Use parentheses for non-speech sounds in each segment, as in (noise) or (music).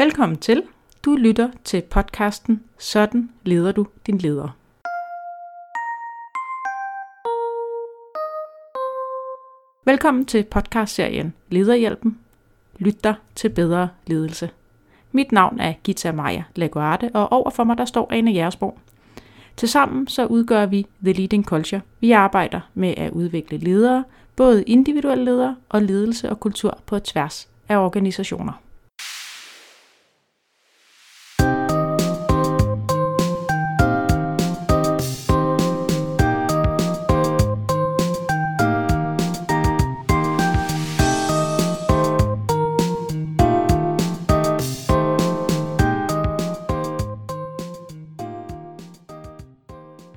Velkommen til. Du lytter til podcasten Sådan leder du din leder. Velkommen til podcastserien Lederhjælpen. Lyt dig til bedre ledelse. Mit navn er Gita Maja Laguarte, og overfor mig der står Ane Jersborg. Tilsammen så udgør vi The Leading Culture. Vi arbejder med at udvikle ledere, både individuelle ledere og ledelse og kultur på tværs af organisationer.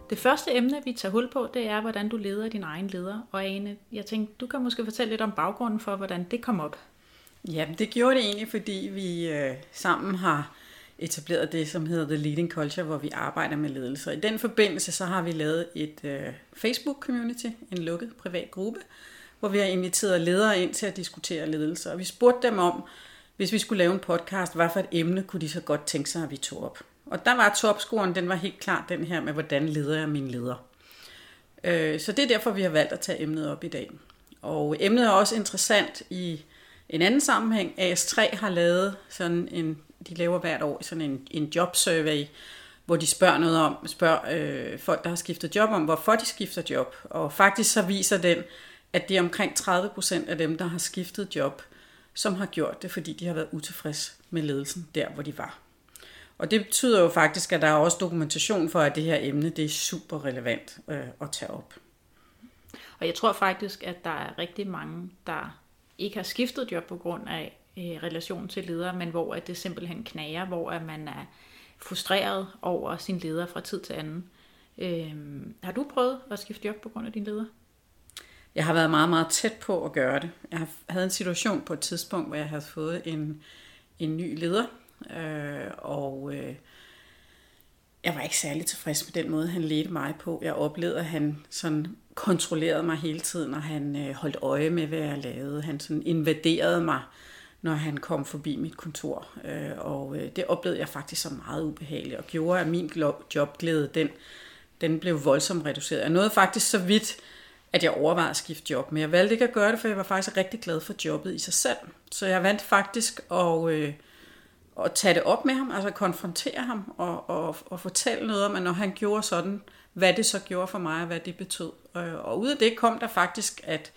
Det første emne, vi tager hul på, det er, hvordan du leder din egen leder. Og Ane, jeg tænkte, du kan måske fortælle lidt om baggrunden for, hvordan det kom op. Ja, det gjorde det egentlig, fordi vi øh, sammen har etableret det, som hedder The Leading Culture, hvor vi arbejder med ledelse. Og i den forbindelse, så har vi lavet et øh, Facebook-community, en lukket privat gruppe, hvor vi har inviteret ledere ind til at diskutere ledelse. Og vi spurgte dem om, hvis vi skulle lave en podcast, hvad for et emne kunne de så godt tænke sig, at vi tog op. Og der var topscoren, den var helt klart den her med, hvordan leder jeg min leder. Øh, så det er derfor, vi har valgt at tage emnet op i dag. Og emnet er også interessant i en anden sammenhæng. AS3 har lavet sådan en, de laver hvert år sådan en, en jobsurvey, hvor de spørger noget om, spørger øh, folk, der har skiftet job om, hvorfor de skifter job. Og faktisk så viser den, at det er omkring 30% af dem, der har skiftet job, som har gjort det, fordi de har været utilfredse med ledelsen der, hvor de var. Og det betyder jo faktisk, at der er også dokumentation for, at det her emne det er super relevant øh, at tage op. Og jeg tror faktisk, at der er rigtig mange, der ikke har skiftet job på grund af øh, relation til ledere, men hvor at det simpelthen knager, hvor at man er frustreret over sin leder fra tid til anden. Øh, har du prøvet at skifte job på grund af din leder? Jeg har været meget, meget tæt på at gøre det. Jeg havde en situation på et tidspunkt, hvor jeg havde fået en, en ny leder, øh, og øh, jeg var ikke særlig tilfreds med den måde, han ledte mig på. Jeg oplevede, at han sådan kontrollerede mig hele tiden, og han øh, holdt øje med, hvad jeg lavede. Han sådan invaderede mig, når han kom forbi mit kontor. Øh, og øh, det oplevede jeg faktisk som meget ubehageligt, og gjorde, at min jobglæde, den, den blev voldsomt reduceret. Jeg nåede faktisk så vidt, at jeg overvejede at skifte job, men jeg valgte ikke at gøre det, for jeg var faktisk rigtig glad for jobbet i sig selv. Så jeg vandt faktisk at, øh, at tage det op med ham, altså konfrontere ham og, og, og fortælle noget om, at når han gjorde sådan, hvad det så gjorde for mig, og hvad det betød. Og, og ud af det kom der faktisk, at,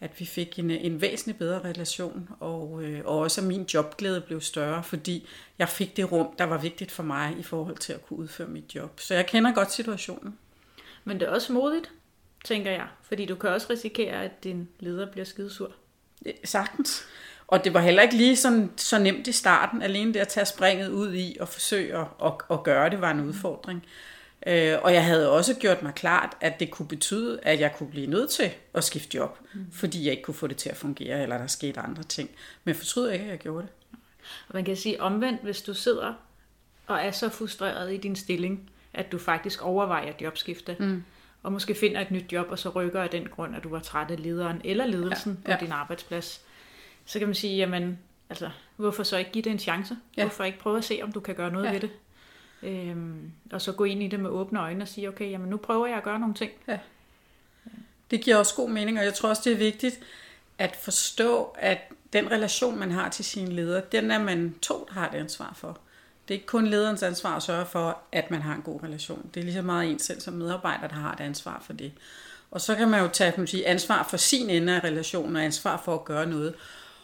at vi fik en, en væsentlig bedre relation, og, øh, og også at min jobglæde blev større, fordi jeg fik det rum, der var vigtigt for mig i forhold til at kunne udføre mit job. Så jeg kender godt situationen. Men det er også modigt, tænker jeg, fordi du kan også risikere, at din leder bliver skidesur. Sagtens. Og det var heller ikke lige sådan, så nemt i starten. Alene det at tage springet ud i og forsøge at, at, at gøre det var en udfordring. Øh, og jeg havde også gjort mig klart, at det kunne betyde, at jeg kunne blive nødt til at skifte job, mm. fordi jeg ikke kunne få det til at fungere, eller der skete andre ting. Men jeg fortryder ikke, at jeg gjorde det. Og man kan sige omvendt, hvis du sidder og er så frustreret i din stilling, at du faktisk overvejer jobskifte, mm. og måske finder et nyt job, og så rykker af den grund, at du var træt af lederen eller ledelsen ja, ja. på din arbejdsplads, så kan man sige, jamen, altså, hvorfor så ikke give det en chance? Ja. Hvorfor ikke prøve at se, om du kan gøre noget ja. ved det? Øhm, og så gå ind i det med åbne øjne og sige, okay, jamen nu prøver jeg at gøre nogle ting. Ja. Det giver også god mening, og jeg tror også, det er vigtigt at forstå, at den relation, man har til sine ledere, den er man to, der har et ansvar for. Det er ikke kun lederens ansvar at sørge for, at man har en god relation. Det er lige så meget en selv som medarbejder, der har et ansvar for det. Og så kan man jo tage man sige, ansvar for sin ende af relationen og ansvar for at gøre noget.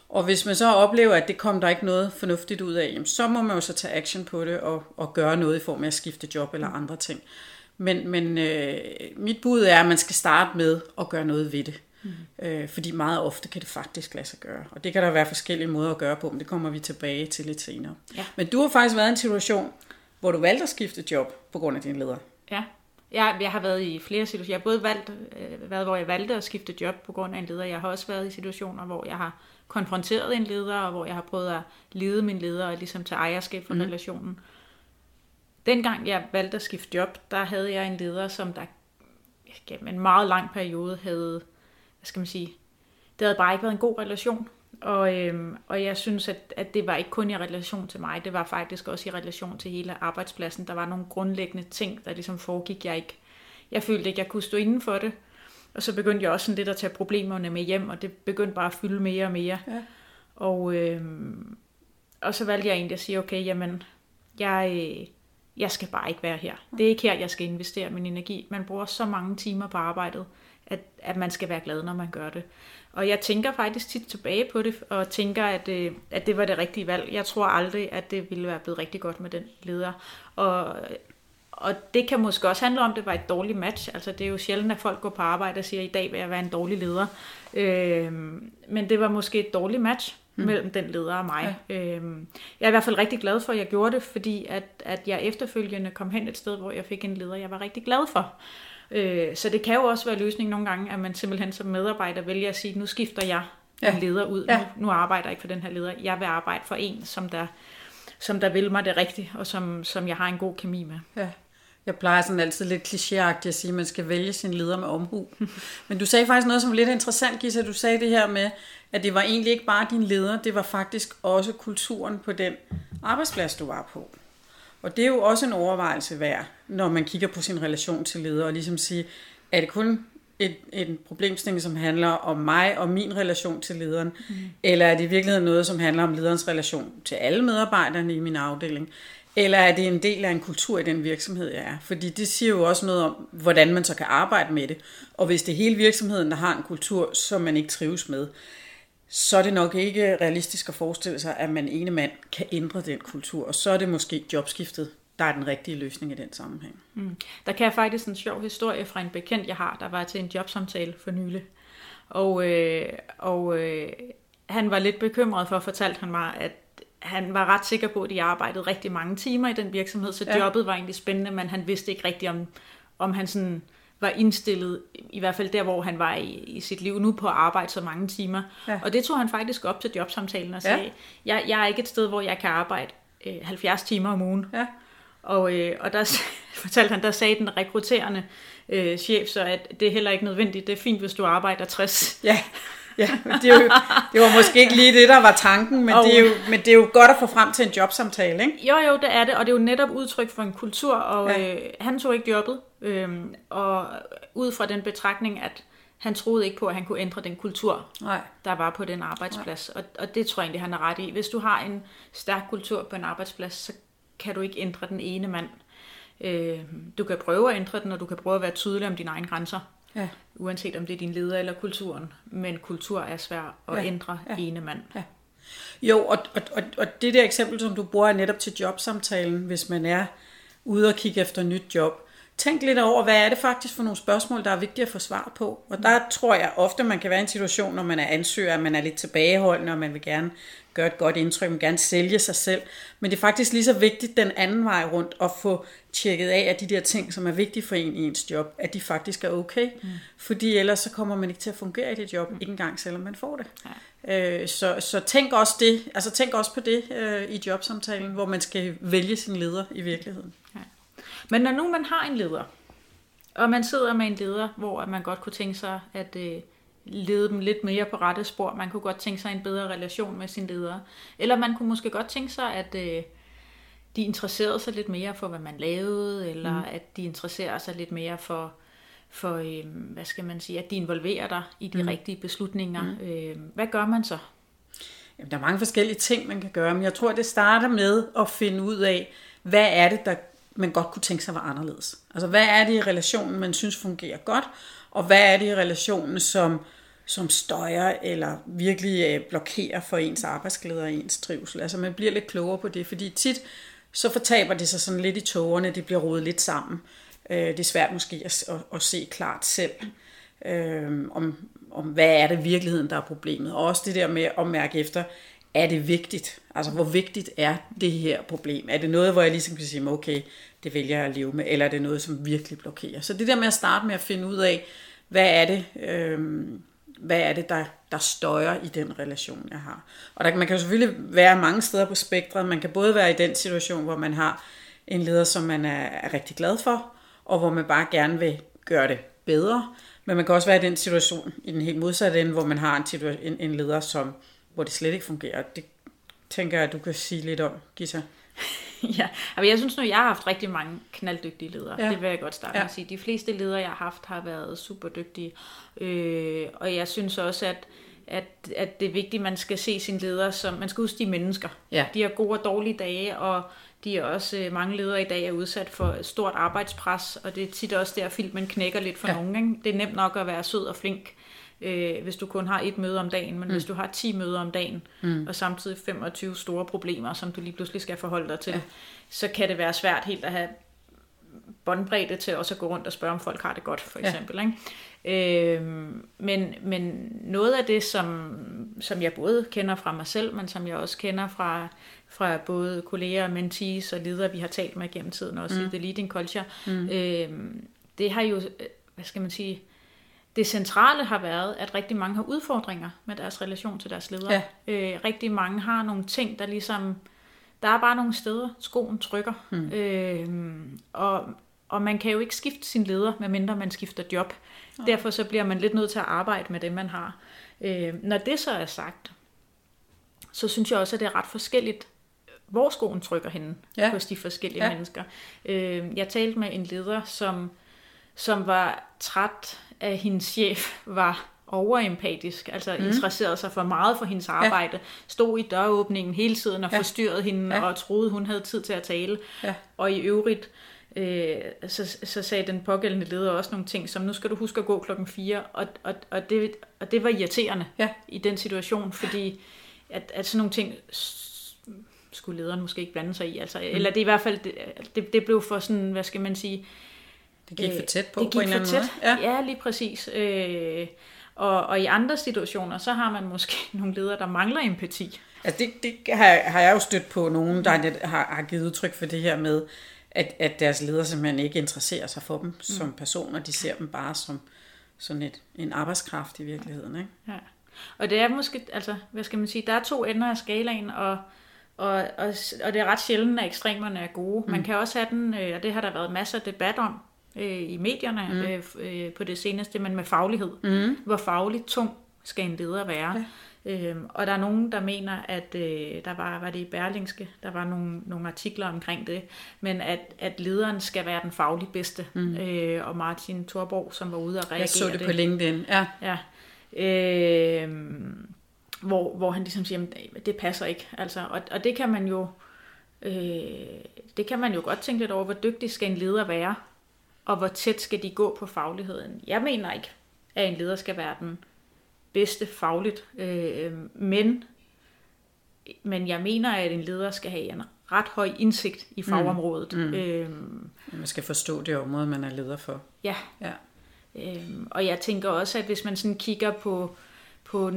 Og hvis man så oplever, at det kom der ikke noget fornuftigt ud af, så må man jo så tage action på det og, og gøre noget i form af at skifte job eller andre ting. Men, men øh, mit bud er, at man skal starte med at gøre noget ved det. Mm. Øh, fordi meget ofte kan det faktisk lade sig gøre. Og det kan der være forskellige måder at gøre på, men det kommer vi tilbage til lidt senere. Ja. Men du har faktisk været i en situation, hvor du valgte at skifte job på grund af din leder. Ja, jeg, jeg har været i flere situationer. Jeg har både valgt, øh, været, hvor jeg valgte at skifte job på grund af en leder. Jeg har også været i situationer, hvor jeg har konfronteret en leder, og hvor jeg har prøvet at lede min leder og ligesom tage ejerskab for mm. relationen. Dengang jeg valgte at skifte job, der havde jeg en leder, som der gennem en meget lang periode havde, hvad skal man sige, det havde bare ikke været en god relation. Og, øhm, og jeg synes, at, at det var ikke kun i relation til mig, det var faktisk også i relation til hele arbejdspladsen. Der var nogle grundlæggende ting, der ligesom foregik, jeg ikke. Jeg følte ikke, jeg kunne stå inden for det. Og så begyndte jeg også sådan lidt at tage problemerne med hjem, og det begyndte bare at fylde mere og mere. Ja. Og, øhm, og så valgte jeg egentlig at sige, okay, jamen, jeg, jeg skal bare ikke være her. Det er ikke her, jeg skal investere min energi. Man bruger så mange timer på arbejdet, at, at man skal være glad, når man gør det. Og jeg tænker faktisk tit tilbage på det, og tænker, at, øh, at det var det rigtige valg. Jeg tror aldrig, at det ville være blevet rigtig godt med den leder. Og, og det kan måske også handle om, at det var et dårligt match. Altså det er jo sjældent, at folk går på arbejde og siger, i dag vil jeg være en dårlig leder. Øh, men det var måske et dårligt match mm. mellem den leder og mig. Ja. Øhm, jeg er i hvert fald rigtig glad for, at jeg gjorde det, fordi at, at jeg efterfølgende kom hen et sted, hvor jeg fik en leder, jeg var rigtig glad for. Øh, så det kan jo også være løsning nogle gange, at man simpelthen som medarbejder vælger at sige, nu skifter jeg ja. en leder ud. Ja. Nu, nu arbejder jeg ikke for den her leder. Jeg vil arbejde for en, som der, som der vil mig det rigtige, og som, som jeg har en god kemi med. Ja. Jeg plejer sådan altid lidt klichéagtigt at sige, at man skal vælge sin leder med omhu. (laughs) Men du sagde faktisk noget, som var lidt interessant, Gisa. Du sagde det her med, at det var egentlig ikke bare din leder, det var faktisk også kulturen på den arbejdsplads, du var på. Og det er jo også en overvejelse værd, når man kigger på sin relation til leder, og ligesom sige, er det kun et, en problemstilling, som handler om mig og min relation til lederen, mm. eller er det i virkeligheden noget, som handler om lederens relation til alle medarbejderne i min afdeling, eller er det en del af en kultur i den virksomhed, jeg er? Fordi det siger jo også noget om, hvordan man så kan arbejde med det. Og hvis det er hele virksomheden, der har en kultur, som man ikke trives med, så er det nok ikke realistisk at forestille sig, at man ene mand kan ændre den kultur, og så er det måske jobskiftet, der er den rigtige løsning i den sammenhæng. Mm. Der kan jeg faktisk en sjov historie fra en bekendt, jeg har, der var til en jobsamtale for nylig. Og, øh, og øh, han var lidt bekymret for, fortalte han mig, at han var ret sikker på, at de arbejdede rigtig mange timer i den virksomhed, så ja. jobbet var egentlig spændende, men han vidste ikke rigtigt, om, om han sådan var indstillet, i hvert fald der, hvor han var i, i sit liv nu, på at arbejde så mange timer. Ja. Og det tog han faktisk op til jobsamtalen og sagde, ja. jeg, jeg er ikke et sted, hvor jeg kan arbejde øh, 70 timer om ugen. Ja. Og, øh, og der (laughs) fortalte han, der sagde den rekrutterende øh, chef så, at det er heller ikke nødvendigt, det er fint, hvis du arbejder 60. Ja. (laughs) Ja, det, er jo, det var måske ikke lige det, der var tanken, men, og, det er jo, men det er jo godt at få frem til en jobsamtale, ikke? Jo, jo, det er det, og det er jo netop udtryk for en kultur, og ja. øh, han tog ikke jobbet, øh, og ud fra den betragtning, at han troede ikke på, at han kunne ændre den kultur, Nej. der var på den arbejdsplads, og, og det tror jeg egentlig, han er ret i. Hvis du har en stærk kultur på en arbejdsplads, så kan du ikke ændre den ene mand. Øh, du kan prøve at ændre den, og du kan prøve at være tydelig om dine egne grænser. Ja. Uanset om det er din leder eller kulturen. Men kultur er svær at ja. ændre ja. ene mand. Ja. Jo, og, og, og, og det der eksempel, som du bruger netop til jobsamtalen, hvis man er ude og kigge efter nyt job, tænk lidt over, hvad er det faktisk for nogle spørgsmål, der er vigtige at få svar på. Og der tror jeg ofte, man kan være i en situation, når man er ansøger, at man er lidt tilbageholdende, og man vil gerne gøre et godt indtryk, man vil gerne sælge sig selv. Men det er faktisk lige så vigtigt den anden vej rundt at få tjekket af, at de der ting, som er vigtige for en i ens job, at de faktisk er okay. Mm. Fordi ellers så kommer man ikke til at fungere i det job, mm. ikke engang selvom man får det. Ja. Øh, så, så tænk også det, altså tænk også på det øh, i jobsamtalen, hvor man skal vælge sin leder i virkeligheden. Ja. Men når nu man har en leder, og man sidder med en leder, hvor man godt kunne tænke sig at øh, lede dem lidt mere på rette spor, man kunne godt tænke sig en bedre relation med sin leder, eller man kunne måske godt tænke sig, at øh, de interesserede sig lidt mere for, hvad man lavede, eller mm. at de interesserer sig lidt mere for, for øh, hvad skal man sige, at de involverer dig i de mm. rigtige beslutninger. Mm. Øh, hvad gør man så? Jamen, der er mange forskellige ting, man kan gøre, men jeg tror, det starter med at finde ud af, hvad er det, der man godt kunne tænke sig var anderledes. Altså, hvad er det i relationen, man synes fungerer godt, og hvad er det i relationen, som, som støjer eller virkelig øh, blokerer for ens arbejdsglæde og ens trivsel. Altså, man bliver lidt klogere på det, fordi tit så fortaber det sig sådan lidt i tågerne, det bliver rodet lidt sammen. Øh, det er svært måske at, at, at se klart selv, øh, om, om hvad er det virkeligheden, der er problemet. Og også det der med at mærke efter, er det vigtigt? Altså, hvor vigtigt er det her problem? Er det noget, hvor jeg ligesom kan sige, okay, det vælger jeg at leve med, eller er det noget, som virkelig blokerer? Så det der med at starte med at finde ud af, hvad er det, øh, hvad er det der, der støjer i den relation, jeg har. Og der, man kan jo selvfølgelig være mange steder på spektret. Man kan både være i den situation, hvor man har en leder, som man er, er rigtig glad for, og hvor man bare gerne vil gøre det bedre. Men man kan også være i den situation, i den helt modsatte ende, hvor man har en, en, en leder, som hvor det slet ikke fungerer. Det tænker jeg, at du kan sige lidt om, Gita. (laughs) ja, altså jeg synes nu, jeg har haft rigtig mange knalddygtige ledere. Ja. Det vil jeg godt starte ja. med at sige. De fleste ledere, jeg har haft, har været super dygtige. Øh, og jeg synes også, at at, at det er vigtigt, at man skal se sine ledere som, man skal huske de mennesker. Ja. De har gode og dårlige dage, og de er også, øh, mange ledere i dag er udsat for stort arbejdspres, og det er tit også der, filmen knækker lidt for ja. nogen. Ikke? Det er nemt nok at være sød og flink, øh, hvis du kun har et møde om dagen, men mm. hvis du har 10 møder om dagen, mm. og samtidig 25 store problemer, som du lige pludselig skal forholde dig til, ja. så kan det være svært helt at have båndbredde til også at gå rundt og spørge, om folk har det godt, for eksempel. Ja. Ikke? Øh, men, men noget af det, som, som jeg både kender fra mig selv, men som jeg også kender fra, fra både kolleger, mentees og ledere, vi har talt med gennem tiden, også mm. i The Leading Culture, mm. øh, det har jo, hvad skal man sige, det centrale har været, at rigtig mange har udfordringer med deres relation til deres ledere. Ja. Øh, rigtig mange har nogle ting, der ligesom, der er bare nogle steder, skoen trykker. Mm. Øh, og, og man kan jo ikke skifte sin leder, medmindre man skifter job. Ja. Derfor så bliver man lidt nødt til at arbejde med det, man har. Øh, når det så er sagt, så synes jeg også, at det er ret forskelligt, hvor skoen trykker henne ja. hos de forskellige ja. mennesker. Øh, jeg talte med en leder, som, som var træt af hendes chef, var overempatisk, altså mm. interesserede sig for meget for hendes arbejde, ja. stod i døråbningen hele tiden og ja. forstyrrede hende ja. og troede, hun havde tid til at tale. Ja. Og i øvrigt, øh, så, så sagde den pågældende leder også nogle ting, som nu skal du huske at gå klokken 4, og, og, og, det, og det var irriterende ja. i den situation, fordi at, at sådan nogle ting skulle lederen måske ikke blande sig i. Altså, mm. Eller det i hvert fald, det, det, det blev for sådan, hvad skal man sige... Det gik for tæt på, det gik på en for tæt. Måde. Ja. ja, lige præcis. Øh, og, og i andre situationer, så har man måske (laughs) nogle ledere, der mangler empati. Altså det, det har, har jeg jo stødt på nogen, der har, har givet udtryk for det her med, at, at deres ledere simpelthen ikke interesserer sig for dem mm. som personer. De ser dem bare som sådan et, en arbejdskraft i virkeligheden. Ikke? Ja. Og det er måske, altså, hvad skal man sige, der er to ender af skalaen, og og, og, og det er ret sjældent, at ekstremerne er gode. Mm. Man kan også have den, øh, og det har der været masser af debat om øh, i medierne mm. øh, øh, på det seneste, men med faglighed. Mm. Hvor fagligt tung skal en leder være? Ja. Øhm, og der er nogen, der mener, at øh, der var, var det i Berlingske, der var nogle, nogle artikler omkring det, men at, at lederen skal være den fagligt bedste. Mm. Øh, og Martin Thorborg, som var ude og reagere Jeg så det, det. på LinkedIn, ja. ja. Øh, hvor, hvor han ligesom siger, at det passer ikke. Altså, og, og det kan man jo øh, det kan man jo godt tænke lidt over, hvor dygtig skal en leder være, og hvor tæt skal de gå på fagligheden. Jeg mener ikke, at en leder skal være den bedste fagligt, øh, men, men jeg mener, at en leder skal have en ret høj indsigt i fagområdet. Mm. Mm. Øh, man skal forstå det område, man er leder for. Ja. ja. Øh, og jeg tænker også, at hvis man sådan kigger på, på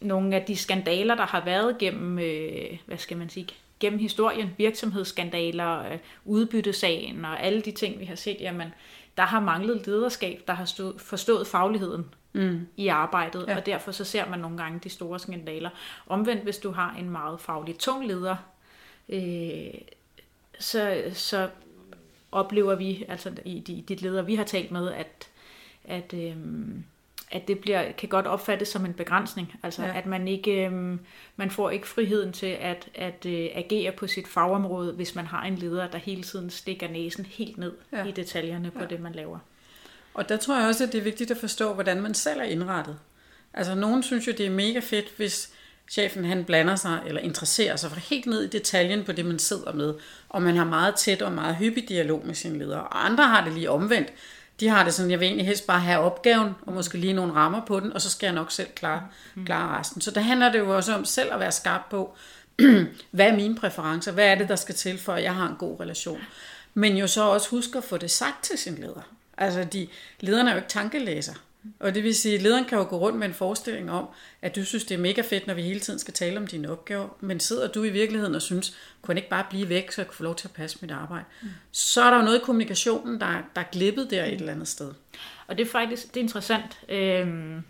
nogle af de skandaler, der har været gennem, øh, hvad skal man sige, gennem historien, virksomhedsskandaler, øh, udbyttesagen og alle de ting, vi har set, jamen, der har manglet lederskab, der har stået, forstået fagligheden mm. i arbejdet, ja. og derfor så ser man nogle gange de store skandaler. Omvendt, hvis du har en meget faglig tung leder, øh, så, så oplever vi, altså i de, de ledere, vi har talt med, at, at øh, at det bliver, kan godt opfattes som en begrænsning. Altså ja. at man ikke øh, man får ikke friheden til at, at øh, agere på sit fagområde, hvis man har en leder, der hele tiden stikker næsen helt ned ja. i detaljerne på ja. det, man laver. Og der tror jeg også, at det er vigtigt at forstå, hvordan man selv er indrettet. Altså nogen synes jo, det er mega fedt, hvis chefen han blander sig eller interesserer sig for helt ned i detaljen på det, man sidder med, og man har meget tæt og meget hyppig dialog med sine ledere. Og andre har det lige omvendt de har det sådan, jeg vil egentlig helst bare have opgaven, og måske lige nogle rammer på den, og så skal jeg nok selv klare, klare resten. Så der handler det jo også om selv at være skarp på, (clears throat) hvad er mine præferencer, hvad er det, der skal til, for at jeg har en god relation. Men jo så også huske at få det sagt til sin leder. Altså, de, lederne er jo ikke tankelæser. Og det vil sige, at lederen kan jo gå rundt med en forestilling om, at du synes, det er mega fedt, når vi hele tiden skal tale om dine opgaver, men sidder du i virkeligheden og synes, kunne jeg ikke bare blive væk, så jeg kunne få lov til at passe mit arbejde, mm. så er der jo noget i kommunikationen, der, der er glippet der mm. et eller andet sted. Og det er faktisk det er interessant, øhm,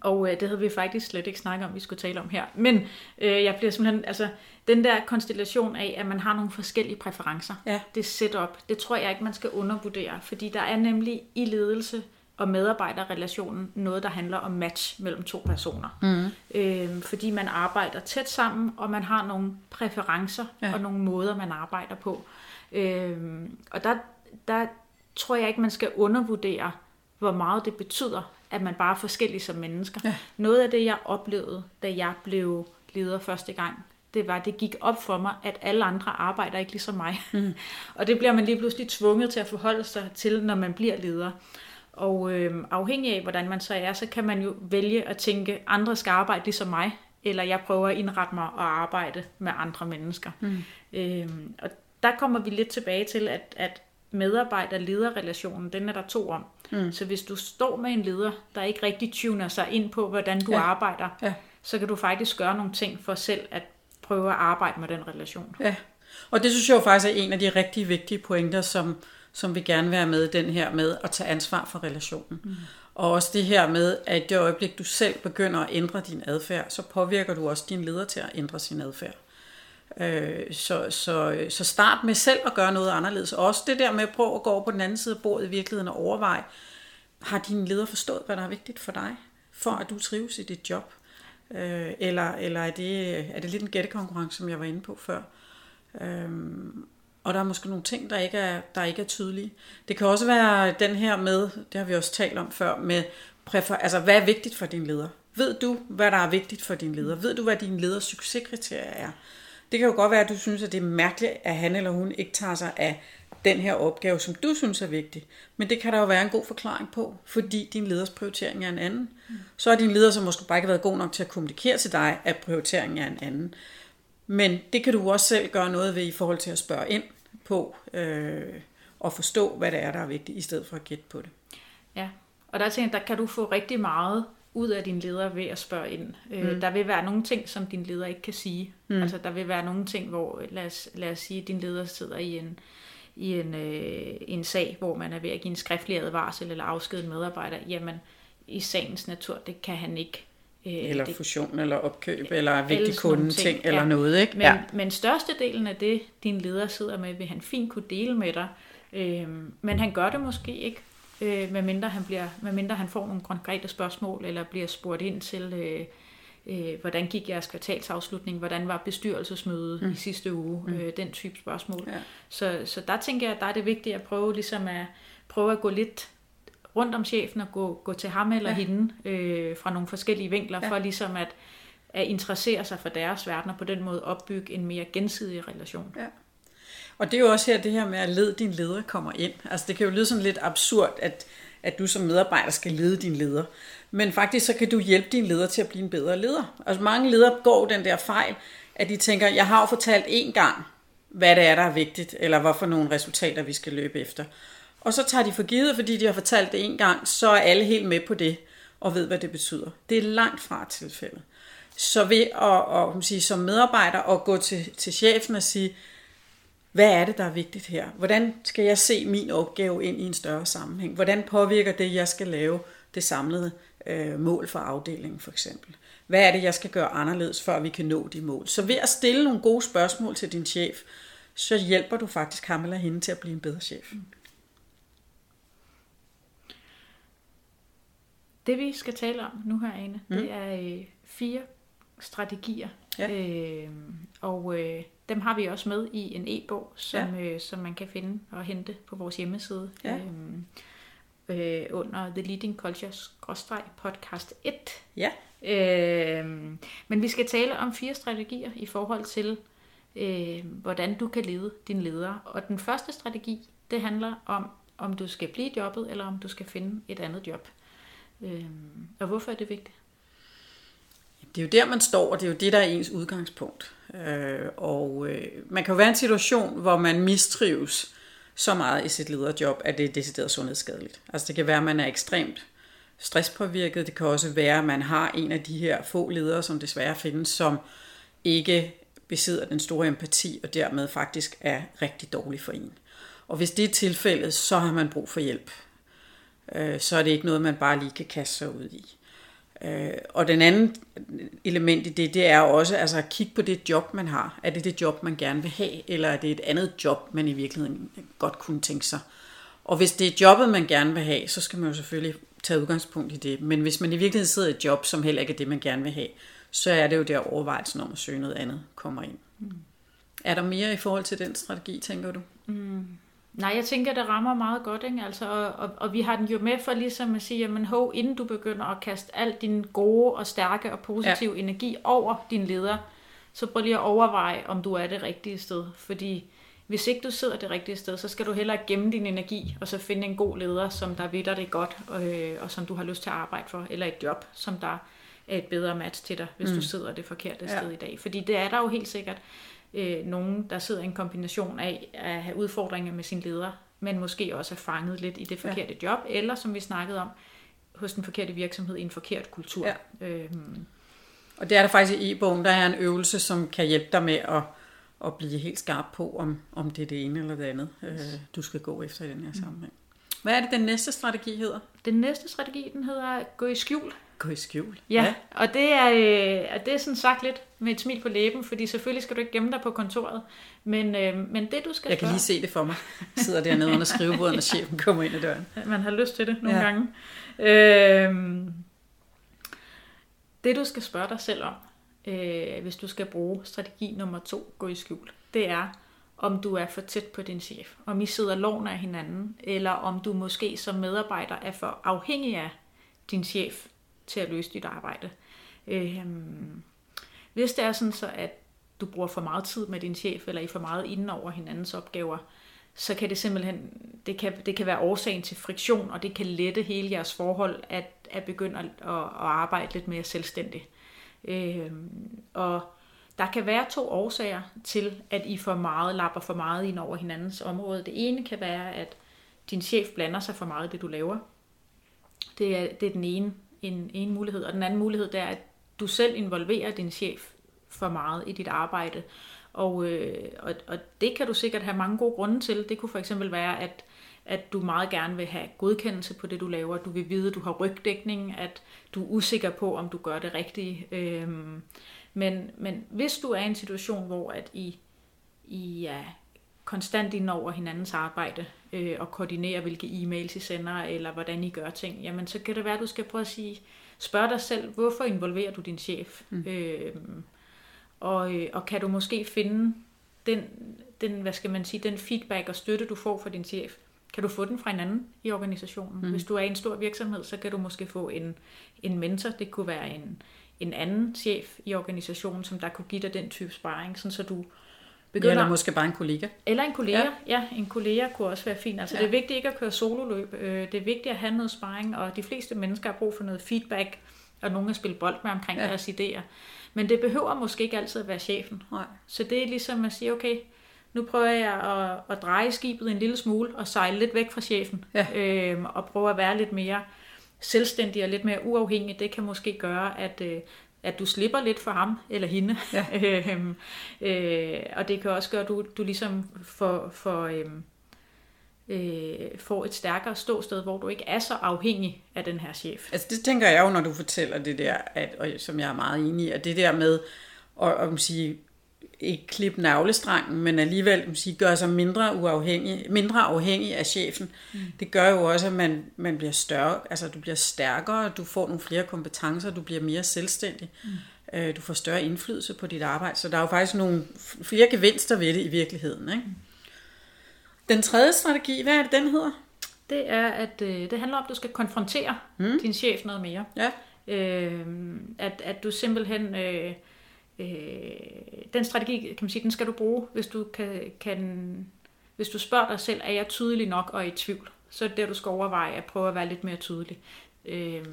og øh, det havde vi faktisk slet ikke snakket om, vi skulle tale om her. Men øh, jeg bliver simpelthen, altså den der konstellation af, at man har nogle forskellige præferencer, ja. det setup, det tror jeg ikke, man skal undervurdere, fordi der er nemlig i ledelse og medarbejderrelationen noget, der handler om match mellem to personer. Mm. Øh, fordi man arbejder tæt sammen, og man har nogle præferencer ja. og nogle måder, man arbejder på. Øh, og der, der tror jeg ikke, man skal undervurdere, hvor meget det betyder, at man bare er forskellig som mennesker. Ja. Noget af det, jeg oplevede, da jeg blev leder første gang, det var, det gik op for mig, at alle andre arbejder ikke ligesom mig. Mm. (laughs) og det bliver man lige pludselig tvunget til at forholde sig til, når man bliver leder. Og øh, afhængig af, hvordan man så er, så kan man jo vælge at tænke, andre skal arbejde ligesom mig, eller jeg prøver at indrette mig og arbejde med andre mennesker. Mm. Øh, og der kommer vi lidt tilbage til, at, at medarbejder-leder-relationen, den er der to om. Mm. Så hvis du står med en leder, der ikke rigtig tuner sig ind på, hvordan du ja. arbejder, ja. så kan du faktisk gøre nogle ting for selv at prøve at arbejde med den relation. Ja, og det synes jeg jo faktisk er en af de rigtig vigtige pointer, som, som vi gerne vil have med den her med at tage ansvar for relationen. Mm. Og også det her med, at i det øjeblik, du selv begynder at ændre din adfærd, så påvirker du også din leder til at ændre sin adfærd. Øh, så, så, så start med selv at gøre noget anderledes. Også det der med at prøve at gå over på den anden side af bordet i virkeligheden og overveje, har din leder forstået, hvad der er vigtigt for dig, for at du trives i dit job? Øh, eller eller er, det, er det lidt en gættekonkurrence, som jeg var inde på før? Øh, og der er måske nogle ting, der ikke, er, der ikke er tydelige. Det kan også være den her med, det har vi også talt om før, med præfer, altså hvad er vigtigt for din leder? Ved du, hvad der er vigtigt for din leder? Ved du, hvad din leders succeskriterier er? Det kan jo godt være, at du synes, at det er mærkeligt, at han eller hun ikke tager sig af den her opgave, som du synes er vigtig. Men det kan der jo være en god forklaring på, fordi din leders prioritering er en anden. Mm. Så er din leder, som måske bare ikke været god nok til at kommunikere til dig, at prioriteringen er en anden. Men det kan du også selv gøre noget ved i forhold til at spørge ind på øh, og forstå, hvad det er, der er vigtigt, i stedet for at gætte på det. Ja, og der tænker der kan du få rigtig meget ud af din leder ved at spørge ind. Øh, mm. Der vil være nogle ting, som din leder ikke kan sige. Mm. Altså der vil være nogle ting, hvor lad os, lad os sige, at din leder sidder i en, i en, øh, en sag, hvor man er ved at give en skriftlig advarsel eller afskede en medarbejder. Jamen, i sagens natur, det kan han ikke. Øh, eller det, fusion, eller opkøb, eller vigtig kunde ting, eller ja. noget. Ikke? Men, ja. men størstedelen af det, din leder sidder med, vil han fint kunne dele med dig. Øh, men han gør det måske ikke øh, medmindre, han bliver, medmindre han får nogle konkrete spørgsmål, eller bliver spurgt ind til, øh, øh, hvordan gik jeres kvartalsafslutning, hvordan var bestyrelsesmødet mm. i sidste uge, mm. øh, den type spørgsmål. Ja. Så, så der tænker jeg, at der er det vigtigt at prøve, ligesom at, prøve at gå lidt rundt om chefen og gå, gå til ham eller ja. hende øh, fra nogle forskellige vinkler, ja. for ligesom at, at interessere sig for deres verden, og på den måde opbygge en mere gensidig relation. Ja. Og det er jo også her det her med, at led din leder kommer ind. Altså det kan jo lyde sådan lidt absurd, at, at du som medarbejder skal lede din leder. Men faktisk så kan du hjælpe din leder til at blive en bedre leder. Altså mange ledere går den der fejl, at de tænker, jeg har jo fortalt én gang, hvad det er, der er vigtigt, eller hvorfor nogle resultater, vi skal løbe efter. Og så tager de for givet, fordi de har fortalt det en gang, så er alle helt med på det, og ved, hvad det betyder. Det er langt fra tilfældet. Så ved at, at sige, som medarbejder at gå til, til chefen og sige, hvad er det, der er vigtigt her? Hvordan skal jeg se min opgave ind i en større sammenhæng? Hvordan påvirker det, jeg skal lave, det samlede øh, mål for afdelingen for eksempel? Hvad er det, jeg skal gøre anderledes, før vi kan nå de mål? Så ved at stille nogle gode spørgsmål til din chef, så hjælper du faktisk ham eller hende til at blive en bedre chef. Det vi skal tale om nu her, Ane, mm. det er øh, fire strategier. Ja. Øh, og øh, dem har vi også med i en e-bog, som, ja. øh, som man kan finde og hente på vores hjemmeside. Ja. Øhm, øh, under The Leading Cultures podcast 1. Ja. Øh, men vi skal tale om fire strategier i forhold til, øh, hvordan du kan lede din leder. Og den første strategi, det handler om, om du skal blive jobbet, eller om du skal finde et andet job. Øh, og hvorfor er det vigtigt? Det er jo der, man står, og det er jo det, der er ens udgangspunkt. Øh, og øh, man kan jo være i en situation, hvor man mistrives så meget i sit lederjob, at det er decideret sundhedsskadeligt. Altså det kan være, at man er ekstremt stresspåvirket. Det kan også være, at man har en af de her få ledere, som desværre findes, som ikke besidder den store empati, og dermed faktisk er rigtig dårlig for en. Og hvis det er tilfældet, så har man brug for hjælp. Øh, så er det ikke noget, man bare lige kan kaste sig ud i. Øh, og den anden element i det, det er også altså at kigge på det job, man har. Er det det job, man gerne vil have, eller er det et andet job, man i virkeligheden godt kunne tænke sig Og hvis det er jobbet, man gerne vil have, så skal man jo selvfølgelig tage udgangspunkt i det. Men hvis man i virkeligheden sidder i et job, som heller ikke er det, man gerne vil have, så er det jo der overvejelsen om at søge noget andet kommer ind. Mm. Er der mere i forhold til den strategi, tænker du? Mm. Nej, jeg tænker, det rammer meget godt, ikke? Altså, og, og, og vi har den jo med for ligesom at sige, jamen hov, inden du begynder at kaste al din gode og stærke og positive ja. energi over din leder, så prøv lige at overveje, om du er det rigtige sted. Fordi hvis ikke du sidder det rigtige sted, så skal du hellere gemme din energi, og så finde en god leder, som der ved dig det godt, og, øh, og som du har lyst til at arbejde for, eller et job, som der er et bedre match til dig, hvis mm. du sidder det forkerte ja. sted i dag. Fordi det er der jo helt sikkert øh, nogen, der sidder i en kombination af at have udfordringer med sin leder, men måske også er fanget lidt i det forkerte ja. job, eller som vi snakkede om, hos den forkerte virksomhed i en forkert kultur. Ja. Øhm. Og det er der faktisk i e-bogen, der er en øvelse, som kan hjælpe dig med at, at blive helt skarp på, om, om det er det ene eller det andet, øh, du skal gå efter i den her sammenhæng. Hvad er det, den næste strategi hedder? Den næste strategi, den hedder gå i skjul. Gå i skjul? Ja, ja. og det er, øh, det er sådan sagt lidt med et smil på læben, fordi selvfølgelig skal du ikke gemme dig på kontoret, men, øh, men det du skal Jeg kan lige se det for mig. Jeg sidder dernede under skrivebordet, når chefen kommer ind ad døren. Man har lyst til det nogle ja. gange. Øh, det du skal spørge dig selv om, øh, hvis du skal bruge strategi nummer to, gå i skjul, det er, om du er for tæt på din chef, om I sidder lån af hinanden, eller om du måske som medarbejder er for afhængig af din chef til at løse dit arbejde. Øhm, hvis det er sådan så, at du bruger for meget tid med din chef, eller I for meget inden over hinandens opgaver, så kan det simpelthen, det kan, det kan være årsagen til friktion, og det kan lette hele jeres forhold, at, at begynde at, at, at arbejde lidt mere selvstændigt. Øhm, og der kan være to årsager til, at I for meget lapper for meget ind over hinandens område. Det ene kan være, at din chef blander sig for meget i det, du laver. Det er, det er den ene, en, en mulighed. Og den anden mulighed, det er, at du selv involverer din chef for meget i dit arbejde. Og, øh, og, og det kan du sikkert have mange gode grunde til. Det kunne for eksempel være, at, at du meget gerne vil have godkendelse på det, du laver. Du vil vide, at du har rygdækning, at du er usikker på, om du gør det rigtige. Øh, men, men hvis du er i en situation, hvor at I, I er konstant ind over hinandens arbejde øh, og koordinerer, hvilke e-mails I sender, eller hvordan I gør ting, jamen så kan det være, at du skal prøve at sige, spørg dig selv, hvorfor involverer du din chef? Mm. Øh, og, og kan du måske finde den, den, hvad skal man sige, den feedback og støtte, du får fra din chef, kan du få den fra en anden i organisationen. Mm. Hvis du er i en stor virksomhed, så kan du måske få en, en mentor. Det kunne være en, en anden chef i organisationen, som der kunne give dig den type sparring, sådan så du begynder... Eller måske bare en kollega. Eller en kollega, ja. ja en kollega kunne også være fint. Altså ja. det er vigtigt ikke at køre sololøb, øh, det er vigtigt at have noget sparring, og de fleste mennesker har brug for noget feedback, og nogen at spille bold med omkring ja. deres idéer. Men det behøver måske ikke altid at være chefen. Nej. Så det er ligesom at sige, okay, nu prøver jeg at, at dreje skibet en lille smule og sejle lidt væk fra chefen, ja. øh, og prøve at være lidt mere selvstændig og lidt mere uafhængig, det kan måske gøre, at, øh, at du slipper lidt for ham eller hende. Ja. (laughs) øhm, øh, og det kan også gøre, at du, du ligesom får, får, øhm, øh, får et stærkere ståsted, hvor du ikke er så afhængig af den her chef. Altså det tænker jeg jo, når du fortæller det der, at, og som jeg er meget enig i, at det der med at, at sige, ikke klippe navlestrangen, men alligevel sige, gøre sig mindre uafhængig, mindre afhængig af chefen. Mm. Det gør jo også, at man, man bliver større, altså du bliver stærkere, du får nogle flere kompetencer, du bliver mere selvstændig, mm. øh, du får større indflydelse på dit arbejde. Så der er jo faktisk nogle flere gevinster ved det i virkeligheden. Ikke? Mm. Den tredje strategi, hvad er det, den hedder? Det er, at øh, det handler om, at du skal konfrontere mm. din chef noget mere. Ja. Øh, at, at du simpelthen... Øh, øh, den strategi, kan man sige, den skal du bruge, hvis du kan, kan hvis du spørger dig selv, er jeg tydelig nok og i tvivl, så er det der, du skal overveje at prøve at være lidt mere tydelig. Øh,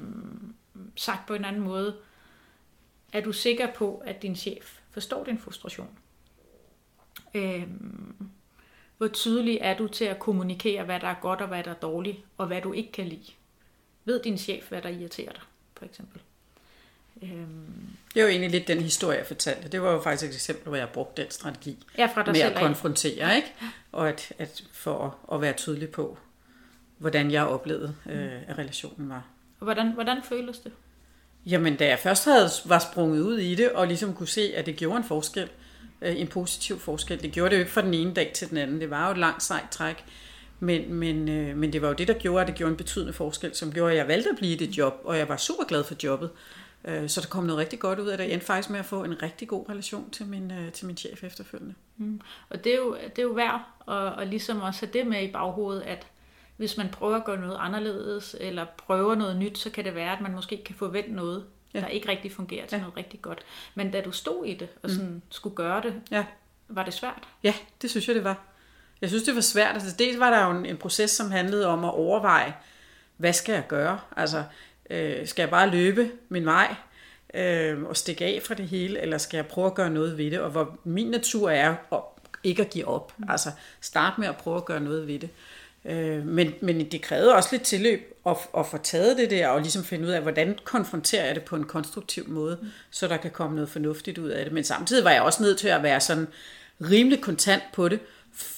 sagt på en anden måde, er du sikker på, at din chef forstår din frustration? Øh, hvor tydelig er du til at kommunikere, hvad der er godt og hvad der er dårligt, og hvad du ikke kan lide? Ved din chef, hvad der irriterer dig, for eksempel? Øhm. Det var egentlig lidt den historie, jeg fortalte. Det var jo faktisk et eksempel, hvor jeg brugte den strategi ja, fra dig med selv at konfrontere, ikke? og at, at for at, at være tydelig på, hvordan jeg oplevede, øh, at relationen var. Og hvordan, hvordan føles det? Jamen, da jeg først havde, var sprunget ud i det, og ligesom kunne se, at det gjorde en forskel, øh, en positiv forskel, det gjorde det jo ikke fra den ene dag til den anden, det var jo et langt sejt træk, Men, men, øh, men det var jo det, der gjorde, at det gjorde en betydende forskel, som gjorde, at jeg valgte at blive i det job, og jeg var super glad for jobbet. Øh, så der kom noget rigtig godt ud af det. Jeg endte faktisk med at få en rigtig god relation til min, øh, til min chef efterfølgende. Mm. Og det er jo, det er jo værd at, at ligesom også have det med i baghovedet, at hvis man prøver at gøre noget anderledes, eller prøver noget nyt, så kan det være, at man måske kan forvente noget, ja. der ikke rigtig fungerer til ja. noget rigtig godt. Men da du stod i det, og sådan mm. skulle gøre det, ja. var det svært? Ja, det synes jeg, det var. Jeg synes, det var svært. Altså, dels var der jo en, en proces, som handlede om at overveje, hvad skal jeg gøre? Altså, øh, skal jeg bare løbe min vej øh, og stikke af fra det hele, eller skal jeg prøve at gøre noget ved det? Og hvor min natur er at ikke at give op. Mm. Altså, start med at prøve at gøre noget ved det. Øh, men, men det krævede også lidt tilløb at, at få taget det der, og ligesom finde ud af, hvordan konfronterer jeg det på en konstruktiv måde, mm. så der kan komme noget fornuftigt ud af det. Men samtidig var jeg også nødt til at være sådan rimelig kontant på det,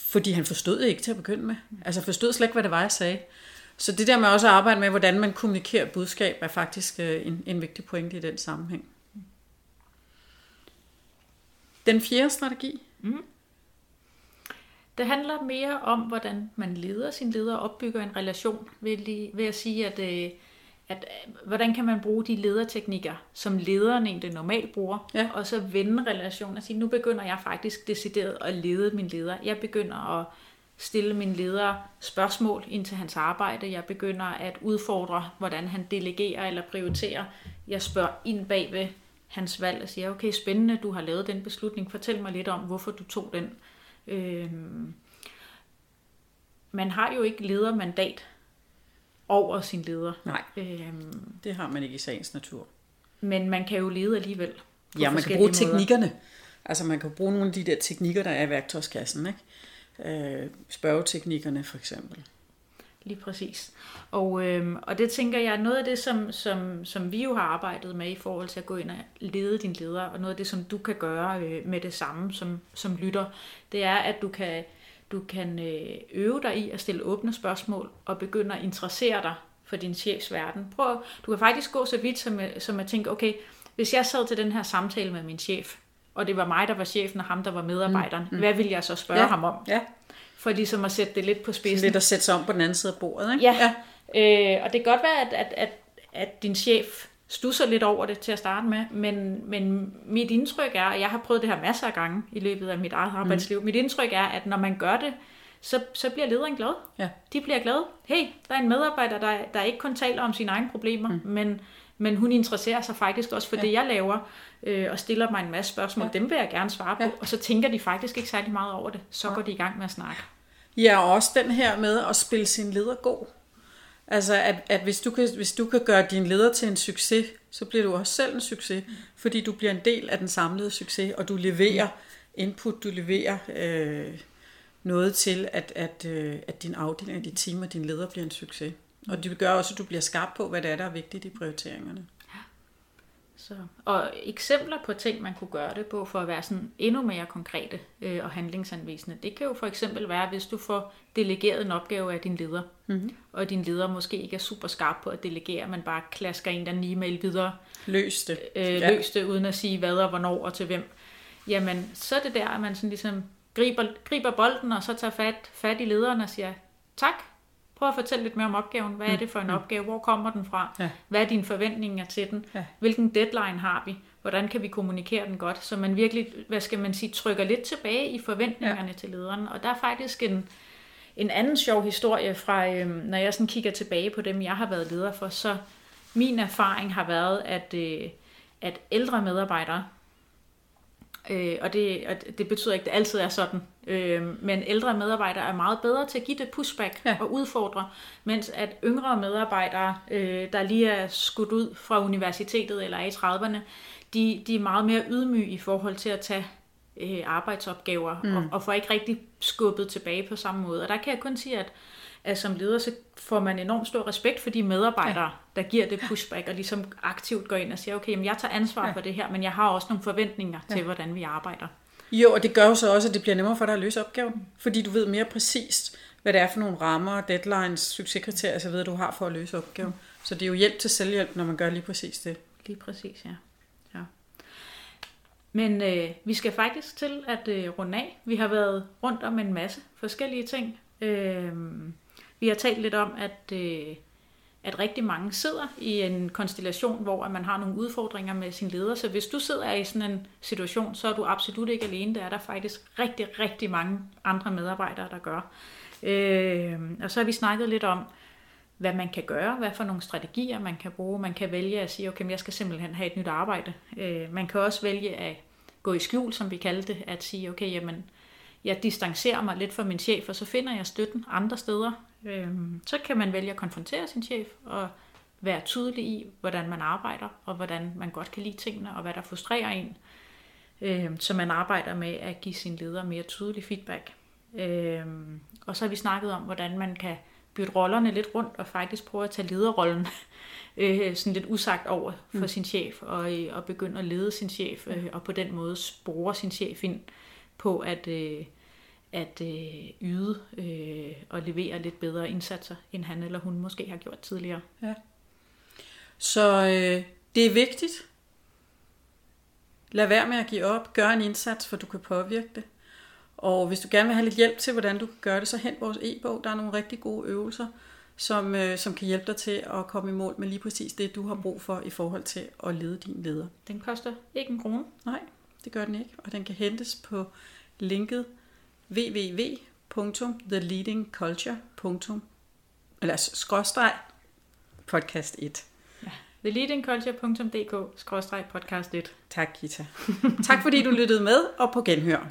fordi han forstod det ikke til at begynde med. Altså forstod slet ikke, hvad det var, jeg sagde. Så det der med også at arbejde med, hvordan man kommunikerer budskab, er faktisk øh, en, en vigtig pointe i den sammenhæng. Den fjerde strategi. Mm. Det handler mere om, hvordan man leder sin leder og opbygger en relation, ved, ved at sige, at, øh, at øh, hvordan kan man bruge de lederteknikker, som lederen egentlig normalt bruger, ja. og så vende relationen og sige, nu begynder jeg faktisk decideret at lede min leder. Jeg begynder at stille min leder spørgsmål ind til hans arbejde. Jeg begynder at udfordre, hvordan han delegerer eller prioriterer. Jeg spørger ind bag ved hans valg og siger, okay, spændende, du har lavet den beslutning. Fortæl mig lidt om, hvorfor du tog den. Øhm, man har jo ikke ledermandat over sin leder. Nej, øhm, det har man ikke i sagens natur. Men man kan jo lede alligevel. Ja, man kan bruge måder. teknikkerne. Altså man kan bruge nogle af de der teknikker, der er i værktøjskassen. Ikke? Øh, spørgeteknikkerne for eksempel. Lige præcis. Og, øhm, og det tænker jeg, noget af det, som, som, som vi jo har arbejdet med i forhold til at gå ind og lede din leder, og noget af det, som du kan gøre øh, med det samme som, som lytter, det er, at du kan, du kan øh, øve dig i at stille åbne spørgsmål og begynde at interessere dig for din chefs verden. Prøv, du kan faktisk gå så vidt som, øh, som at tænke, okay, hvis jeg sad til den her samtale med min chef, og det var mig, der var chefen, og ham, der var medarbejderen, mm, mm. hvad ville jeg så spørge ja, ham om? Ja for ligesom at sætte det lidt på spidsen. Lidt at sætte sig om på den anden side af bordet, ikke? Ja, ja. Øh, og det kan godt være, at, at, at, at din chef stusser lidt over det til at starte med, men, men mit indtryk er, og jeg har prøvet det her masser af gange i løbet af mit eget mm. arbejdsliv, mm. mit indtryk er, at når man gør det, så, så bliver lederen glad. Ja. De bliver glade. Hey, der er en medarbejder, der, der ikke kun taler om sine egne problemer, mm. men, men hun interesserer sig faktisk også for ja. det, jeg laver, øh, og stiller mig en masse spørgsmål. Ja. Dem vil jeg gerne svare på, ja. og så tænker de faktisk ikke særlig meget over det. Så ja. går de i gang med at snakke. Ja, og også den her med at spille sin leder god. Altså, at, at hvis, du kan, hvis du kan gøre din leder til en succes, så bliver du også selv en succes, fordi du bliver en del af den samlede succes, og du leverer input, du leverer øh, noget til, at, at, øh, at din afdeling, dit team og din leder bliver en succes. Og det gør også, at du bliver skarp på, hvad det er, der er vigtigt i prioriteringerne. Så, og eksempler på ting, man kunne gøre det på, for at være sådan endnu mere konkrete øh, og handlingsanvisende, det kan jo for eksempel være, hvis du får delegeret en opgave af din leder, mm-hmm. og din leder måske ikke er super skarp på at delegere, men bare klasker en den e-mail videre. Løs det. Øh, ja. Løs det, uden at sige hvad og hvornår og til hvem. Jamen, så er det der, at man sådan ligesom griber, griber bolden, og så tager fat, fat i lederen og siger, tak, Prøv at fortælle lidt mere om opgaven. Hvad er mm. det for en mm. opgave? Hvor kommer den fra? Ja. Hvad er dine forventninger til den? Ja. Hvilken deadline har vi? Hvordan kan vi kommunikere den godt? Så man virkelig, hvad skal man sige, trykker lidt tilbage i forventningerne ja. til lederen. Og der er faktisk en, en anden sjov historie fra, øhm, når jeg sådan kigger tilbage på dem, jeg har været leder for, så min erfaring har været, at, øh, at ældre medarbejdere, Øh, og, det, og det betyder ikke, at det altid er sådan. Øh, men ældre medarbejdere er meget bedre til at give det pushback ja. og udfordre, mens at yngre medarbejdere, øh, der lige er skudt ud fra universitetet eller er i 30'erne, de, de er meget mere ydmyge i forhold til at tage øh, arbejdsopgaver, mm. og, og får ikke rigtig skubbet tilbage på samme måde. Og der kan jeg kun sige, at at som leder, så får man enormt stor respekt for de medarbejdere, ja. der giver det pushback, og ligesom aktivt går ind og siger, okay, jamen jeg tager ansvar ja. for det her, men jeg har også nogle forventninger ja. til, hvordan vi arbejder. Jo, og det gør jo så også, at det bliver nemmere for dig at løse opgaven, fordi du ved mere præcist, hvad det er for nogle rammer, deadlines, succeskriterier så ved du har for at løse opgaven. Mm. Så det er jo hjælp til selvhjælp, når man gør lige præcis det. Lige præcis, ja. ja. Men øh, vi skal faktisk til at øh, runde af. Vi har været rundt om en masse forskellige ting, Øh, vi har talt lidt om, at, øh, at rigtig mange sidder i en konstellation, hvor man har nogle udfordringer med sin leder. Så hvis du sidder i sådan en situation, så er du absolut ikke alene. Der er der faktisk rigtig, rigtig mange andre medarbejdere, der gør. Øh, og så har vi snakket lidt om, hvad man kan gøre, hvad for nogle strategier man kan bruge. Man kan vælge at sige, okay, jeg skal simpelthen have et nyt arbejde. Øh, man kan også vælge at gå i skjul, som vi kaldte det, at sige, okay, jamen, jeg distancerer mig lidt fra min chef, og så finder jeg støtten andre steder. Øh, så kan man vælge at konfrontere sin chef og være tydelig i, hvordan man arbejder, og hvordan man godt kan lide tingene, og hvad der frustrerer en. Øh, så man arbejder med at give sin leder mere tydelig feedback. Øh, og så har vi snakket om, hvordan man kan bytte rollerne lidt rundt og faktisk prøve at tage lederrollen (laughs) øh, sådan lidt usagt over for mm. sin chef og, øh, og begynde at lede sin chef øh, og på den måde spore sin chef ind på at, øh, at øh, yde øh, og levere lidt bedre indsatser, end han eller hun måske har gjort tidligere. Ja. Så øh, det er vigtigt. Lad være med at give op. Gør en indsats, for du kan påvirke det. Og hvis du gerne vil have lidt hjælp til, hvordan du kan gøre det, så hent vores e-bog. Der er nogle rigtig gode øvelser, som, øh, som kan hjælpe dig til at komme i mål med lige præcis det, du har brug for i forhold til at lede din leder. Den koster ikke en krone. Nej, det gør den ikke. Og den kan hentes på linket www.theleadingculture. eller skråstreg podcast 1. Ja, theleadingculture.dk skråstreg podcast 1. Tak, Gita. tak fordi du lyttede med, og på genhør.